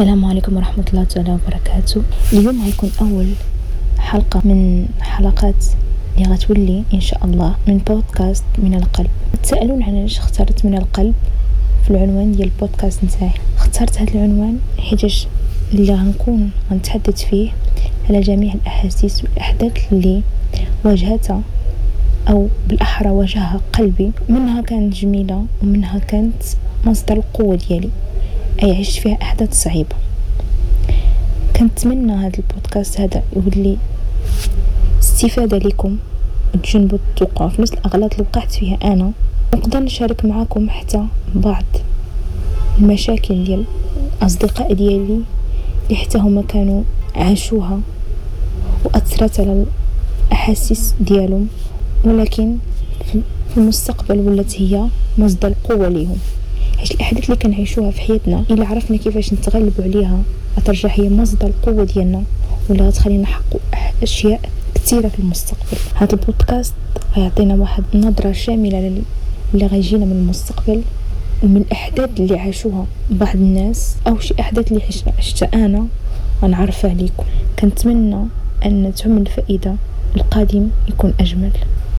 السلام عليكم ورحمة الله تعالى وبركاته. اليوم غيكون أول حلقة من حلقات اللي غتولي إن شاء الله من بودكاست من القلب. تسألون علاش اخترت من القلب في العنوان ديال البودكاست نتاعي. اخترت هذا العنوان حيتاش اللي غنكون غنتحدث فيه على جميع الأحاسيس والأحداث اللي واجهتها أو بالأحرى واجهها قلبي. منها كانت جميلة ومنها كانت مصدر القوة ديالي. عشت فيها أحداث صعيبة. كنتمنى هذا البودكاست هذا يولي استفادة لكم. وتجنبوا التوقع في نفس الأغلاط اللي وقعت فيها أنا. نقدر نشارك معاكم حتى بعض المشاكل ديال الأصدقاء ديالي اللي حتى هما كانوا عاشوها وأثرت على الأحاسيس ديالهم. ولكن في المستقبل ولات هي مصدر قوة ليهم. حيت الأحداث اللي كنعيشوها في حياتنا؟ إلا عرفنا كيفاش نتغلبوا عليها. غترجع هي مصدر القوة ديالنا ولا غتخلينا نحققوا أشياء كثيرة في المستقبل. هذا البودكاست غيعطينا واحد النظرة شاملة اللي غيجينا من المستقبل ومن الأحداث اللي عاشوها بعض الناس أو شي أحداث اللي عشتها أنا غنعرفها عليكم كنتمنى أن تعم الفائدة القادم يكون أجمل.